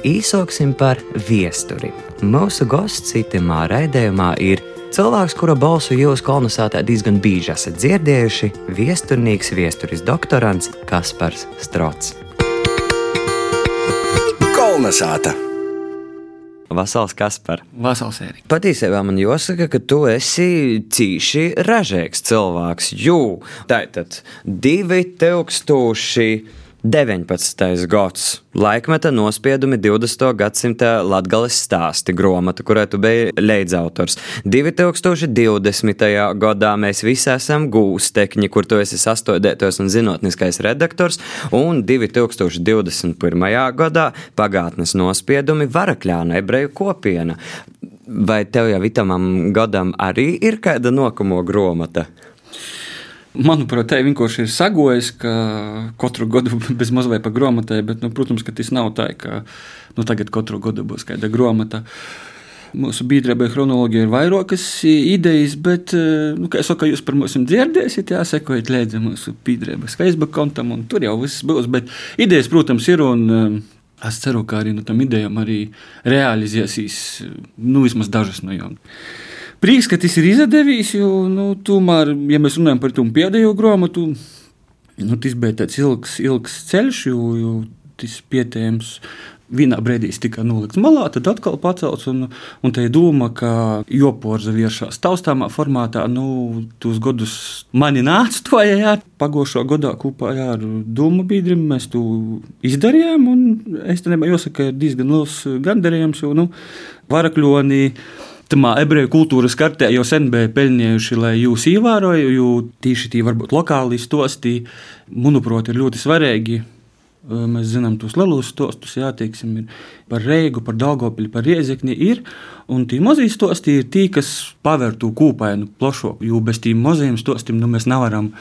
Īsāksim par viesturi. Mūsu gosts citamā raidījumā ir cilvēks, kura balsu jūs kolonizētā diezgan bieži esat dzirdējuši - viesturnieks, viesturis doktorants Kaspars Strots. Kolonizēta! Vasals Kaspar. Vasals Ērika. Patiesībā man jāsaka, ka tu esi cīši ražīgs cilvēks. Jū, tātad 2000. 19. gads. Laikmeta nospiedumi 20. gadsimta latgales stāsti grāmata, kurai tu biji leidzautors. 2020. gadā mēs visi esam gūstekņi, kur tu esi sastādētos un zinātniskais redaktors, un 2021. gadā pagātnes nospiedumi Varakļāna ebreju kopiena. Vai tev jau itamam gadam arī ir kāda nokamo grāmata? Manuprāt, tā vienkārši ir sagojis, ka katru gadu bez mazliet pa grāmatai, bet, nu, protams, ka tas nav tā, ka nu, tagad katru gadu būs kāda grāmata. Mūsu biedrībai chronoloģija ir vairākas idejas, bet, nu, kā jau saku, jūs par mums dzirdēsiet, jāsekojiet līdzi mūsu biedrības Facebook kontam, un tur jau viss būs. Bet idejas, protams, ir. Un, Es ceru, ka arī no tam idejām arī realizēsies nu, vismaz dažas no jām. Prieks, ka tas ir izdevies, jo, nu, tomēr, ja mēs runājam par to pēdējo grāmatu, nu, tas bija tāds ilgs, ilgs ceļš, jo, jo tas pietiekams. Vienā brīdī tika nolikts malā, tad atkal pacelts. Un, un tā ir doma, ka joporza virsās taustāmā formātā, nu, tos gadus mani nāca to jā, pagošo gadā kopā ar domu biedriem. Mēs to izdarījām, es tam jāsaka, ka ir diezgan liels gandarījums, jo, nu, varakļoni Tamā ebreju kultūras kartē jau sen bija pelnījuši, lai jūs ievērojat, jo tieši tie varbūt lokāli stosti, manuprāt, ir ļoti svarīgi. Mēs zinām tos lielos stostus, jā, teiksim, par Reigu, par Dāngopiļu, par Riezekni ir. Un tie mazie stosti ir tie, kas paver to kūpainu plašāku, jo bez tiem mazajiem stostiem nu, mēs nevaram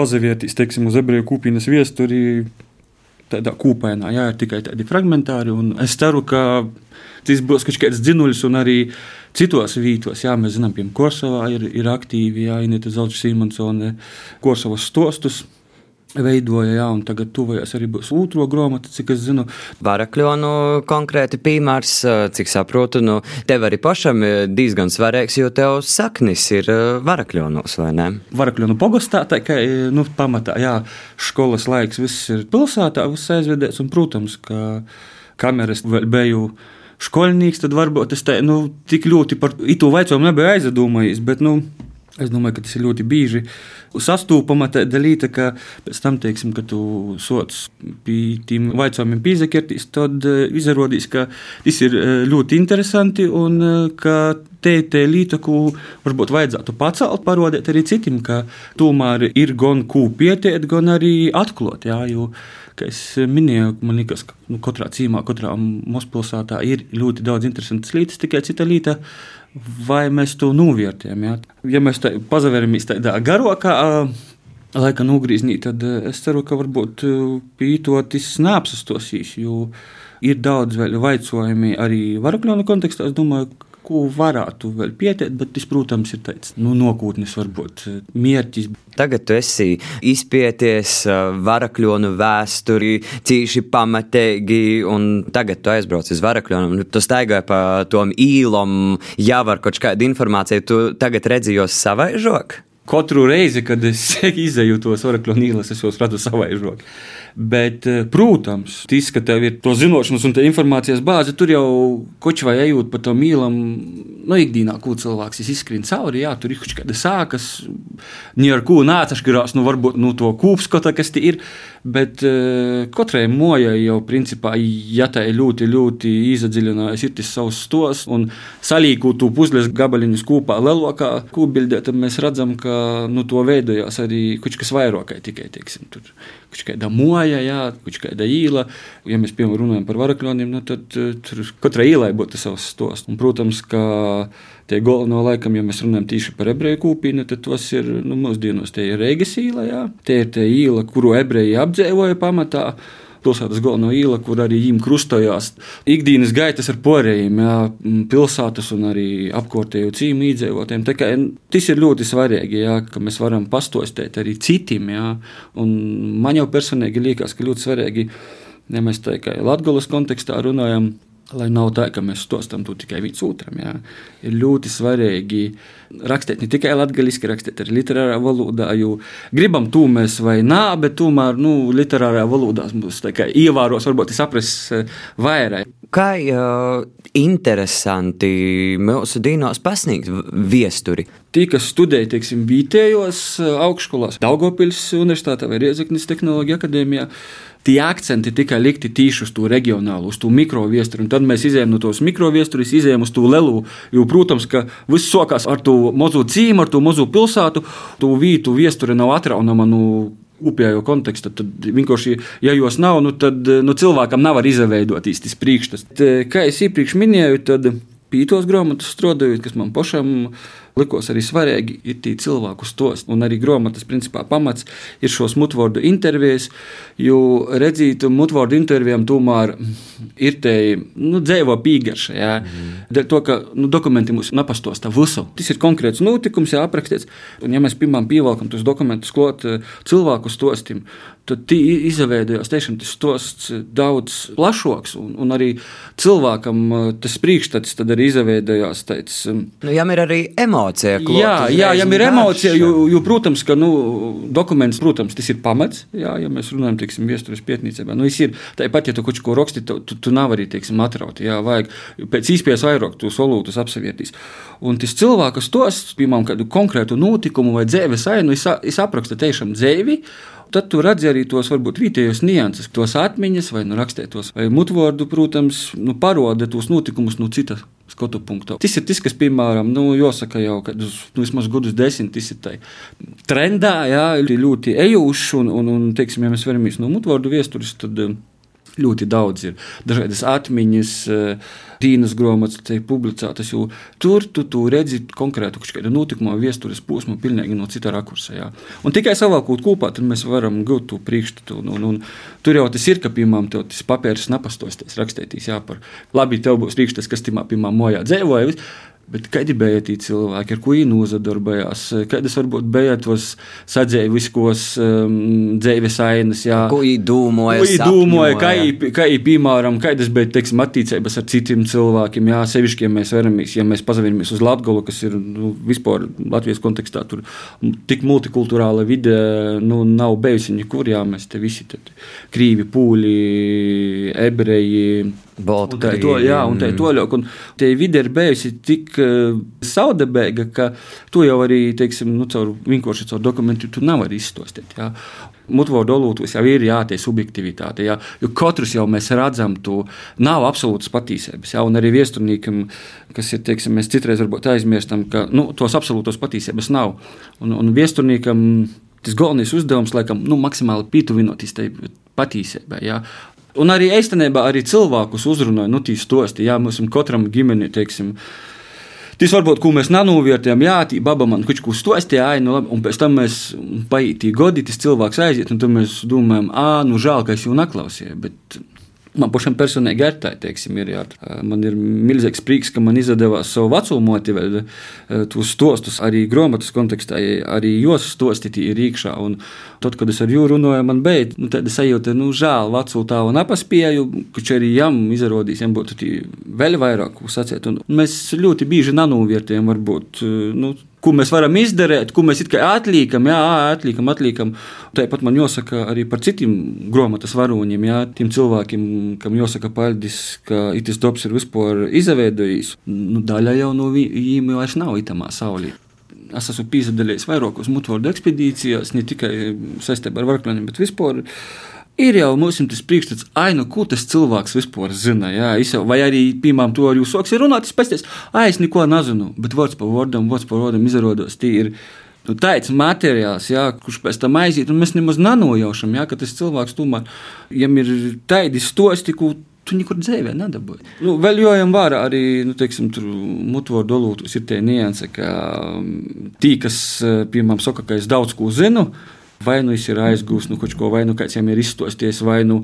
pazavieties, teiksim, uz ebreju kūpienas viesturi tādā kūpainā. Jā, ir tikai tādi fragmentāri, es ceru, ka tas būs kaut kāds dzinuļs un arī citos vītos. Jā, mēs zinām, piemēram, Korsavā ir, ir aktīvi, jā, Inita Zelča Simonsone, Korsavas stostus veidoja, jā, un tagad tuvojas arī būs otro grāmatu, cik es zinu. Varakļonu konkrēti piemērs, cik saprotu, nu, tev arī pašam diezgan svarīgs, jo tev saknis ir varakļonos, vai ne? Varakļonu pogastā, tā kā, nu, pamatā, jā, skolas laiks viss ir pilsētā, viss aizvedēts, un, protams, ka kameras vēl biju skolnieks, tad varbūt es tā, nu, tik ļoti par to vaicojumu nebiju aizdomājies, bet, nu, es domāju, ka tas ir ļoti bieži sastūpama tāda lieta, ka pēc tam, teiksim, kad tu sots pie tiem vaicojumiem pīzekirtīs, tad izrādīs, ka tas ir ļoti interesanti un ka te ir lieta, ko varbūt vajadzētu pacelt, parādīt arī citiem, ka tomēr ir gan kūpietiet, gan arī atklāt. Jā, jo, kā es minēju, man liekas, ka nu, katrā cīmā, katrā mazpilsētā ir ļoti daudz interesantas lietas, tikai cita lieta. Vai mēs to novērtējam? Ja, ja mēs tā pazaveramies tādā garākā laika nogriezienī, tad es ceru, ka varbūt pītotis neapsastosīs, jo ir daudz vēl jautājumu arī varakļu kontekstā. Es domāju, ko varētu vēl pieteikt, bet tas, protams, ir tāds nu, nokūtnis, varbūt mērķis. Tagad tu esi izpēties varakļonu vēsturi, cīši pamatīgi, un tagad tu aizbrauc uz varakļonu. Tu staigāji pa tom īlom, jau var kaut kādu informāciju, tu tagad redzi jau savai žok. Katru reizi, kad es izēju tos varakļu nīlas, es jau redzu savai žokai. Bet, eh, protams, tas, ka tev ir to zināšanas un informācijas bāze, tur jau koči vai ejot pa to mīlam, no nu, ikdienā, ko cilvēks izskrien cauri, jā, tur ir kaut kāda sākas, ni ar ko nācaškarās, nu varbūt nu, to kūpskota, kas tie ir. Bet uh, katrai mojai jau, principā, ja tā ir ļoti, ļoti iedziļinājusi, ir tas savs stos un salīku to puzles gabaliņus kopā lielākā kūbildē, tad mēs redzam, ka nu, to veidojās arī kaut kas vairāk tikai, teiksim, tur kaut kāda moja, jā, kaut kāda īla. Ja mēs, piemēram, runājam par varakļiem, nu, tad tur katrai īlai būtu savs stos. Un, protams, ka tie galveno laikam, ja mēs runājam tieši par ebreju kūpīnu, tad tos ir nu, mūsdienos tie ir Reigas īla, jā. tie ir tie īla, kuru ebreji apdzīvoja pamatā pilsētas galvenā īla, kur arī viņiem krustojās ikdienas gaitas ar porējiem, jā, pilsētas un arī apkārtēju cīmu iedzīvotājiem. Tas ir ļoti svarīgi, jā, ka mēs varam pastostēt arī citiem. Jā, un man jau personīgi liekas, ka ļoti svarīgi Ja mēs tā kā Latvijas kontekstā runājam, lai nav tā, ka mēs stostam to tikai viens otram. Jā. Ir ļoti svarīgi rakstīt ne tikai latviešu, rakstīt arī literārā valodā, jo gribam to mēs vai nē, bet tomēr nu, literārā valodā mums ievēros, varbūt saprast eh, vairāk. Kā uh, interesanti mūsu dīnos pasniegt viesturi. Tie, kas studēja teiksim, vietējos eh, augšskolās, Daugopils Universitātē vai Riezeknis Tehnoloģija akadēmijā, tie akcenti tika likti tieši uz to reģionālu, uz to mikroviesturi. Tad mēs izējām no tos mikroviesturis, izējām uz to lielu. Jo, protams, ka viss sākās ar to mazo cīmu, ar to mazo pilsētu. To vītu viesturi nav atraunama no upējo kontekstu. Tad vienkārši, ja jos nav, nu, tad nu, cilvēkam nav arī izveidot īstis priekšstats. Kā jau iepriekš minēju, tad pītos grāmatas strādājot, kas man pašam ir likos arī svarīgi ir tie cilvēku stos. Un arī grāmatas principā pamats ir šos mutvordu intervijas, jo redzīt, mutvordu intervijām tomēr ir te nu, dzēvo pīgarša. Jā. Mm. Dēļ to, ka nu, dokumenti mums napastosta visu. Tas ir konkrēts notikums, jā, aprakstīts. Un ja mēs pirmām pievelkam tos dokumentus klot eh, cilvēku stostim, tad izveidojās tiešām tas stosts daudz plašāks, un, un arī cilvēkam tas priekšstats tad arī izveidojās. Tāds, nu, jām ir arī emocija emocija. Jā, jā, ja ir emocija, jo, jo, protams, ka nu, dokuments, protams, tas ir pamats. Jā, ja mēs runājam, teiksim, vēstures pietnīcībā, nu, ir tāpat, ja tu kaut ko raksti, tu, tu, tu nav arī, teiksim, atraut. Jā, vajag pēc īspējas vairāk tos solūtus apsavietīs. Un tas cilvēks tos, piemēram, kādu konkrētu notikumu vai dzēves ainu, es apraksta tiešām dzēvi. Tad tu redzi arī tos varbūt vietējos nianses, tos atmiņas vai nu, rakstētos, vai mutvordu, protams, nu, paroda tos notikumus no citas skatu punktu. Tas ir tas, kas, piemēram, nu, jāsaka jau, uz nu, vismaz gadus desmit tas ir trendā, jā, ļoti ejušs, un, un, un, teiksim, ja mēs veramies no mutvordu viesturis, tad ļoti daudz ir dažādas atmiņas, eh, dīnas grāmatas, tiek publicētas. Tur tu, tu redzi konkrētu notikumu, vēstures posmu, pilnīgi no cita rakursa. Jā. Un tikai savākot kopā, tad mēs varam gūt to priekšstatu. Un, un, un, tur jau tas ir, ka, piemēram, tas papīrs napastosties, rakstētīs, jā, par labi, tev būs priekšstats, kas timā, piemēram, mojā dzēvoja. Bet kādi bija tie cilvēki, ar ko viņi nozadarbojās? Kādas varbūt bija tos sadzēviskos um, dzīves ainas? Jā. Ko viņi domāja? Ko viņi domāja, kā viņi, piemēram, kādas bija, teiksim, attiecības ar citiem cilvēkiem? Jā, sevišķi, ja mēs veramies, ja mēs pazavinamies uz Latgolu, kas ir nu, vispār Latvijas kontekstā, tur tik multikulturāla vide, nu, nav bijusi nekur, jā, mēs te visi, te, krīvi, pūļi, ebreji, Baltkrievija. To, jā, un tā ir toļok. Un tie vide ir bijusi tik uh, saudabēga, ka to jau arī, teiksim, nu, caur vienkārši caur dokumentu tu nav arī izstostīt. Jā. Mutvodu olūtos jau ir jātie subjektivitāte, jā, jo katrs jau mēs redzam, to nav absolūtas patīsības. Jā, un arī viesturniekam, kas ir, teiksim, mēs citreiz varbūt aizmirstam, ka nu, tos absolūtos patīsības nav. Un, un viesturniekam tas galvenais uzdevums, laikam, nu, maksimāli pietuvinoties tai patīsībai. Un arī īstenībā arī cilvēkus uzrunāja, nu, tīs tosti, jā, mums katram ģimeni, teiksim, Tas varbūt, ko mēs nenovērtējam, jā, tā baba man kaut ko stostīja, nu, labi, un pēc tam mēs paītī godi, tas cilvēks aiziet, un tad mēs domājam, ah, nu, žēl, ka es jau neklausīju. Bet Man pašam personīgi ir tā, teiksim, ir, jā. man ir milzīgs prieks, ka man izdevās savu vecumu motivēt, tos stostus arī grāmatas kontekstā, arī jos stostīt ir iekšā. Un tad, kad es ar jūru runāju, man bija nu, tāda sajūta, nu, žēl, vecu tālu nepaspēju, kurš arī jām izrādīs, jām būtu vēl vairāk sacīt. Un mēs ļoti bieži nanovērtējam, varbūt, nu, ko mēs varam izdarīt, ko mēs atliekam, jā, atliekam, atliekam. Tāpat man jāsaka arī par citiem grāmatas varoņiem, jā, tiem cilvēkiem, kam jāsaka paldies, ka itis darbs ir vispār izveidojis. Nu, daļa jau no viņiem vairs nav itamā saulē. Es esmu piedalījies vairākos mutvordu ekspedīcijās, ne tikai saistībā ar varklaniem, bet vispār ir jau mums tas priekšstats, ai, nu, ko tas cilvēks vispār zina. Jā, jau, vai arī, piemēram, to ar jūsu soks runāt, es pēc tam, ai, es neko nezinu, bet vārds pa vārdam, vārds pa vārdam izrādās, tie ir. Nu, tāds materiāls, jā, kurš pēc tam aiziet, un mēs nemaz nenojaušam, jā, ka tas cilvēks tomēr, ja ir tādi stosti, ko tu nekur dzīvē nedabūji. Nu, vēl jojam vārā arī, nu, teiksim, tur mutvoru dolūtus ir tie nianse, ka mm, tī, kas, piemēram, saka, ka es daudz ko zinu, Vai nu viņš ir aizgūs, nu, kaut ko, vai nu kāds viņam ir izstosties, vai nu,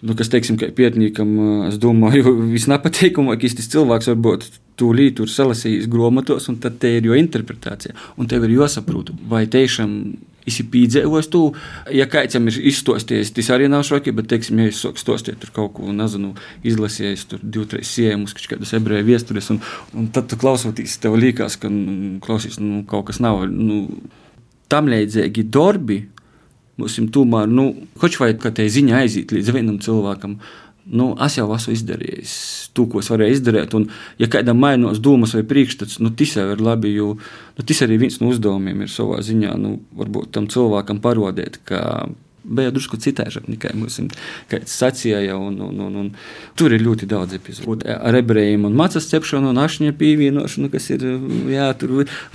nu kas, teiksim, ka pietnīkam, es domāju, visnapateikumākais tas cilvēks varbūt tūlīt tur salasījis grāmatos, un tad te ir jo interpretācija. Un tev ir jāsaprot, vai tiešām Es esmu piedzīvojis to, ja kāds ir izstostījis, tas arī nav šoki, bet, teiksim, ja es sāku stostīt tur kaut ko, nezinu, izlasījis tur divu, trīs siemus, kādas ebreju viestures, un, un tad tu klausoties, tev liekas, ka nu, klausies, nu, kaut kas nav. Nu, tam līdzīgi darbi mums tomēr, nu, hoč vai ka te ziņa aiziet līdz vienam cilvēkam. Nu, es jau esmu izdarījis to, ko es varēju izdarīt. Un, ja kādam mainās domas vai priekšstats, nu, tas jau ir labi. Jo nu, tas arī viens no uzdevumiem ir savā ziņā, nu, varbūt tam cilvēkam parodēt, ka bija drusku citādāk nekā mums sacīja. Un, un, un, un, tur ir ļoti daudz epizodu. Ar ebrejiem un macas cepšanu un ašņa pievienošanu, kas ir jā,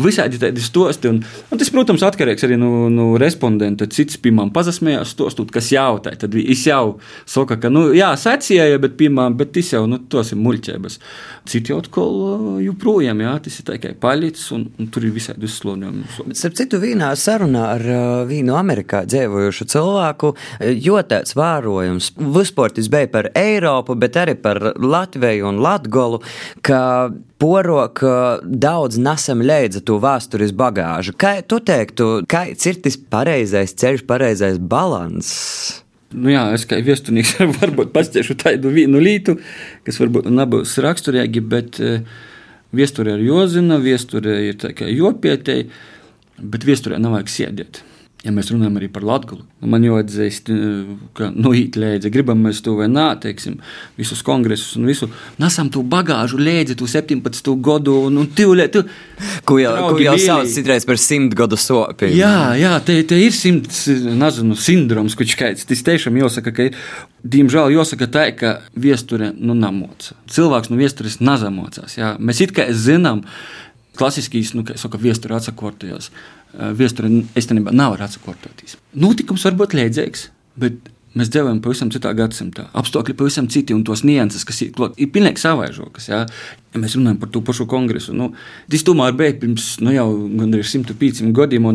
visādi tādi stosti. Un, un tas, protams, atkarīgs arī no, no respondenta. Cits, piemēram, pazasmējās stostot, kas jautāja. Tad es jau saku, ka, nu, jā, sacīja, bet, piemēram, bet tas jau, nu, tos ir muļķības. Citi atkal joprojām, jā, tas ir tikai palicis un, un tur ir visādi uzslodījumi. Starp citu, vienā sarunā ar vīnu Amerikā dzīvojušu cilvēku cilvēku, jo tāds vērojums vispār tas bija par Eiropu, bet arī par Latviju un Latgolu, ka porok daudz nesam leidza to vēstures bagāžu. Kā tu teiktu, kāds ir tas pareizais ceļš, pareizais balans? Nu jā, es kā viesturnieks varbūt pastāstīšu tādu vienu lietu, kas varbūt nebūs raksturīgi, bet uh, viesturē ir jozina, viesturē ir tā kā jopietēji, bet viesturē nav vajag sēdēt. Ja mēs runājam arī par Latviju, nu, man jāatzīst, ka nu, īstenībā gribam mēs to vai nē, teiksim, visus kongresus un visu. Nesam to bagāžu lēdzi, tu 17. gadu un, un tu, tu, ko jau, ko jau sauc citreiz par simt gadu sopi. Jā, jā, te, te ir simts, nezinu, sindroms, kurš skaits. Tas tiešām jāsaka, ka, diemžēl jāsaka tā, ka viesture nu namoca. Cilvēks no viestures nazamocās. Jā. Mēs it kā zinām, klasiskīs, nu, kā saka, viesture atsakortajās. Eh, Viesturē īstenībā nav ar atsakortoties. Notikums var būt līdzīgs, bet mēs dzīvojam pavisam citā gadsimtā. Apstākļi pavisam citi un tos nianses, kas ir, klot, ir pilnīgi savaižokas. Ja? ja mēs runājam par to pašu kongresu, nu, tas tomēr bija pirms nu, jau gandrīz 105 gadiem.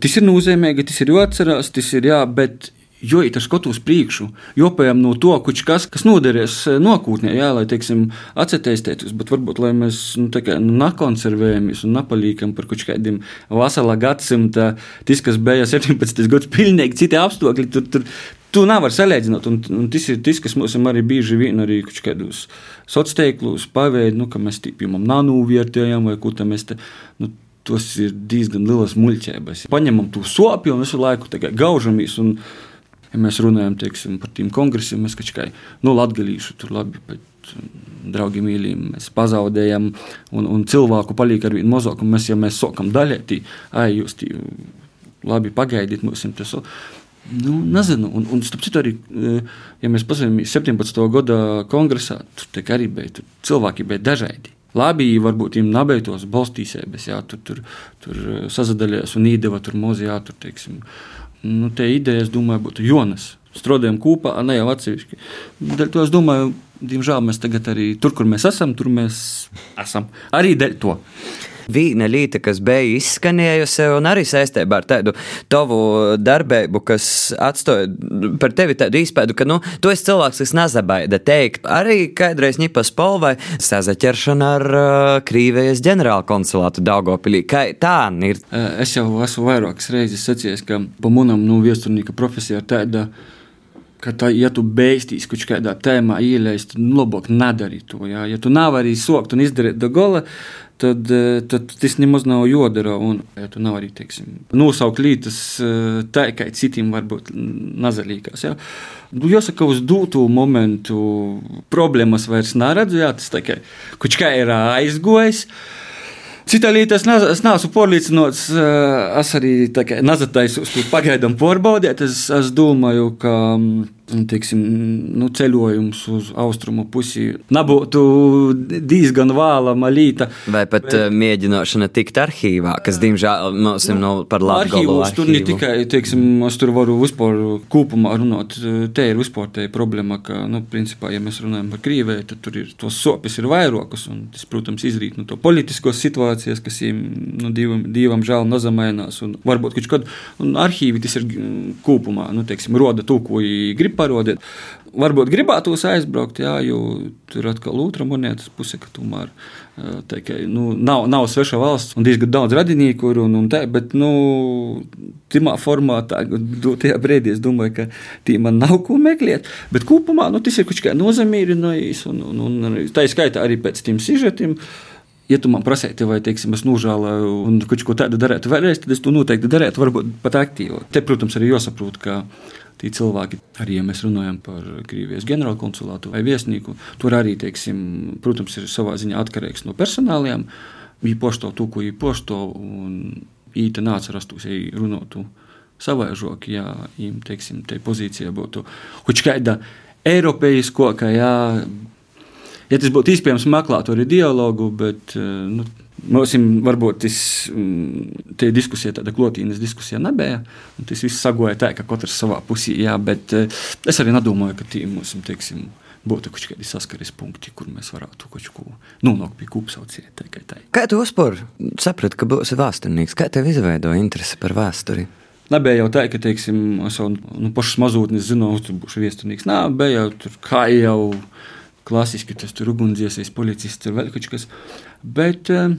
Tas ir nozīmīgi, tas ir jāatcerās, tas ir jā, bet jo ir tas skatu uz priekšu, jopējam no to, kas, kas noderēs eh, nākotnē, jā, lai, teiksim, atcerēties, bet varbūt, mēs, nu, nu, nakonservējamies un napalīkam par kaut kādiem vasarā gadsimta, tas, kas bija 17. gads, pilnīgi citi apstākļi, tur, tur, Tu nevari salīdzināt, un, un tas ir tas, kas mums arī bieži vien arī kādos sociālos tīklos paveid, nu, ka mēs piemēram nanūvērtējam vai ko tam mēs te. Nu, Tas ir diezgan liels muļķības. Paņemam to sopju un visu laiku gaužamies. Un, ja mēs runājam teiksim, par tiem kongresiem, mēs tikai nu, latgadījuši tur labi. Bet, Draugi, mīļi, mēs pazaudējam, un, un cilvēku paliek ar vienu mazāku. Mēs, ja mēs sākam daļēti, ai, jūs tī, labi pagaidiet, mums tas ir. Nu, nezinu, un, un starp citu, arī, ja mēs paskatāmies 17. gada kongresā, tur arī bija cilvēki bija dažādi. Labi, varbūt viņam nebija tos balstīsēbes, jā, tur, tur, tur sazadaļās un īdeva tur mozijā, tur, teiksim, uh, nu, te ideja, es domāju, būtu Jonas. Strādājam kopā, ne jau atsevišķi. Dēļ to es domāju, diemžēl mēs tagad arī tur, kur mēs esam, tur mēs esam. Arī dēļ to viena lieta, kas bija izskanējusi, un arī saistībā ar tādu tavu darbību, kas atstāja par tevi tādu izpēdu, ka nu, tu esi cilvēks, kas nezabaida teikt. Arī kādreiz ņipas polvai sazaķeršana ar uh, Krīvijas ģenerāla konsulātu Daugopilī. Kā tā ir? Es jau esmu vairākas reizes sacījis, ka pa manam nu, viesturnieka profesija ir tāda ka, tā, ja tu beigstīs kaut kādā tēmā ielēst, tad nu, labāk nedari to. Jā. Ja tu nevari sokt un izdarīt do gola, tad, eh, tad tas nemaz nav jodara. Un, ja tu nav arī teiksim, nosaukt lītas eh, tā, kā citiem varbūt nazalīgās. Ja? Nu, jāsaka, uz dūtu momentu problēmas vairs neredzu. Jā, tas tā kā, kā ir aizgojis. Cita lieta, es, naz, es neesmu pārliecināts, eh, es arī nezataisu uz to pagaidām pārbaudīt. Es, es domāju, ka. Um, teiksim, nu, ceļojums uz austrumu pusi nebūtu diezgan vālama līta. Vai pat bet, eh, mēģināšana tikt arhīvā, kas, diemžēl, mums ir no par Latviju. Tur ne tikai, teiksim, es tur varu vispār kopumā runāt, te ir vispār te problēma, ka, nu, principā, ja mēs runājam par Krīvēju, tad tur ir tos sopes ir vairākas, un tas, protams, izrīt no to politiskos situācijas, kas viņiem, nu, divam, divam žēl nazamainās, un varbūt kaut kad, un arhīvi tas ir kopumā, nu, teiksim, roda to, ko grib parodiet. Varbūt gribētos aizbraukt, jā, jo tur atkal otra monētas puse, ka tomēr tā, ka, nu, nav, nav sveša valsts un diezgan daudz radinieku, un, un tā, bet nu, timā formātā, tajā brīdī es domāju, ka tī man nav ko meklēt. Bet kopumā nu, tas ir kaut kā nozamīrinājis, un, un, un tā ir skaitā arī pēc tiem sižetiem ja tu man prasītu, vai teiksim, es nožēloju un kaut ko tādu darītu vēlreiz, tad es to noteikti darītu, varbūt pat aktīvi. Te, protams, arī jāsaprot, ka tie cilvēki, arī ja mēs runājam par Krievijas ģenerālkonsulātu vai viesnīku, tur arī, teiksim, protams, ir savā ziņā atkarīgs no personāliem. Viņi pošto to, ko viņi pošto, un īta nāca rastos, ja runātu savaižok, ja viņiem, teiksim, te pozīcija būtu kaut kāda eiropeiskoka, ja, ja tas būtu iespējams meklēt arī dialogu, bet, nu, Mums varbūt tas mm, diskusija, tāda klotīnas diskusija nebija. Tas viss sagoja tā, ka katrs savā pusī, jā, bet eh, es arī nedomāju, ka tie mums, teiksim, būtu kaut kādi saskares punkti, kur mēs varētu kaut ko nonākt pie kopsaucieta. Kā tu uzspēr saprati, ka būsi vēsturnieks? Kā tev izveidoja interesi par vēsturi? Nebija jau tā, ka, teiksim, es jau nu, pašas mazotnes zināju, ka būšu viesturnieks. Nē, bija jau tur kā jau klasiski, tas tur ugunsdzēsējs, policists, tur vēl kaut kas. Bet, uh,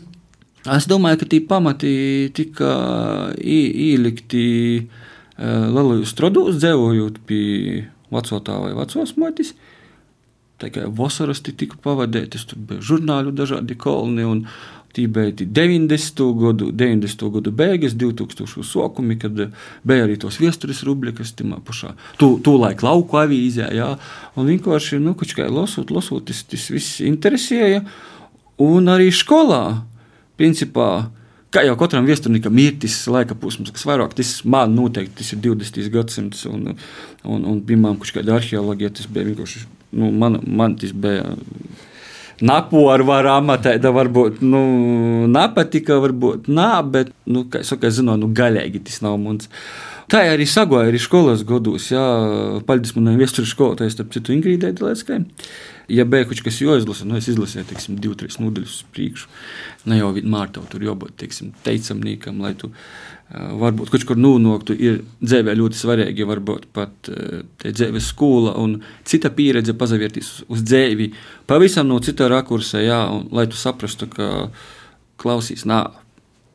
Es domāju, ka tie pamati tika ielikti lielajos strodūs, dzīvojot pie vecotā vai vecos motis. Tikai vasaras tika pavadītas, tur bija žurnāļu dažādi kolni. Un, Tī bija 90. gadu, 90. gadu beigas, 2000. sākumi, kad bija arī tos vēstures rubrikas, timā pašā tūlaik lauku avīzē. Jā, un vienkārši, nu, kā lasot, lasot, tas, tas viss interesēja. Un arī skolā principā, kā jau katram vēsturniekam ir tas laika posms, kas vairāk tas man noteikti tas ir 20. gadsimts, un, un, un pirmām kaut kāda arheoloģija, tas bija vienkārši, nu, man, man tas bija. Napu ar varu amatā, varbūt nu, nepatika, varbūt nē, bet, nu, kā jau es zinu, nu, gaļīgi tas nav mums. Tā arī sagoja arī skolas gados. Paldies manai vēstures skolotājai, starp citu, Ingrīdai Dilēskai ja kaut kas jāizlasa, nu es izlasīju, teiksim, divu, trīs nodaļas uz priekšu. Ne jau vienmēr tev tur jābūt, teiksim, teicamniekam, lai tu varbūt kaut kur nonāktu. Ir dzīvē ļoti svarīgi, varbūt pat dzīves skola un cita pieredze pazavērtīs uz, dzīvi pavisam no cita rakursa, jā, un, lai tu saprastu, ka klausīs, nā,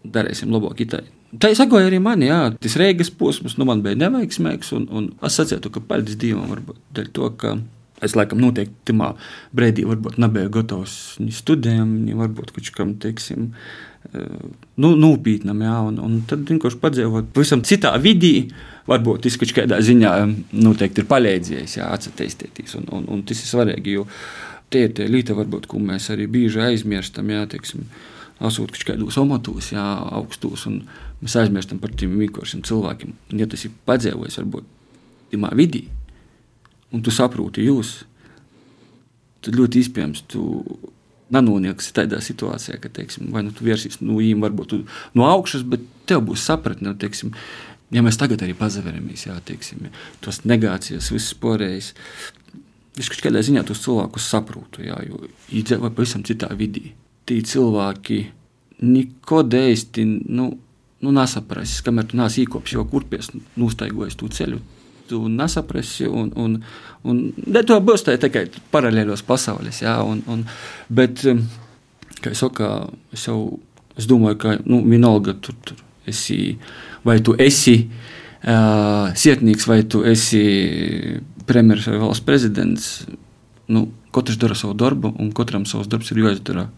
darīsim labāk itai. Tā izsakoja arī man, jā, tas reigas posms, nu man bija neveiksmīgs, un, un es sacītu, ka paldies Dievam varbūt dēļ to, ka Es laikam noteikti tajā brīdī varbūt nebiju gatavs studijām, varbūt kaut kam, teiksim, eh, nu, nopietnam. Jā, un, un tad vienkārši padzīvot pavisam citā vidī. Varbūt tas kaut kādā ziņā noteikti ir palīdzējis, atcerēties. Un, un, un tas ir svarīgi, jo tie ir tie līta, varbūt, ko mēs arī bieži aizmirstam, jā, teiksim, esot kaut kādos amatos, jā, augstos, un mēs aizmirstam par tiem vienkāršiem cilvēkiem. Un, ja tas ir padzīvojis, varbūt, tajā vidī, un tu saproti jūs, tad ļoti iespējams tu nenonāksi tādā situācijā, ka teiksim, vai nu tu vērsies no viņiem, varbūt no augšas, bet tev būs sapratne. Teiksim, ja mēs tagad arī pazaveramies, jā, teiksim, tos negācijas, visas porējas. Es kādā ziņā tos cilvēkus saprotu, jā, jo viņi dzīvo pavisam citā vidī. Tie cilvēki neko īsti nu, nu, nesaprast, kamēr tu nāc īkopš jau kurpies, nostaigojas to ceļu tu nesaprasi. Un, un, un, to būs tā tikai paralēlos pasaules. Jā, un, un, bet, um, kā jau saka, es, jau, es domāju, ka nu, vienalga tur, tur esi, vai tu esi uh, sietnieks, vai tu esi premjerministrs vai valsts prezidents. Nu, katrs dara savu darbu, un katram savs darbs ir jāizdara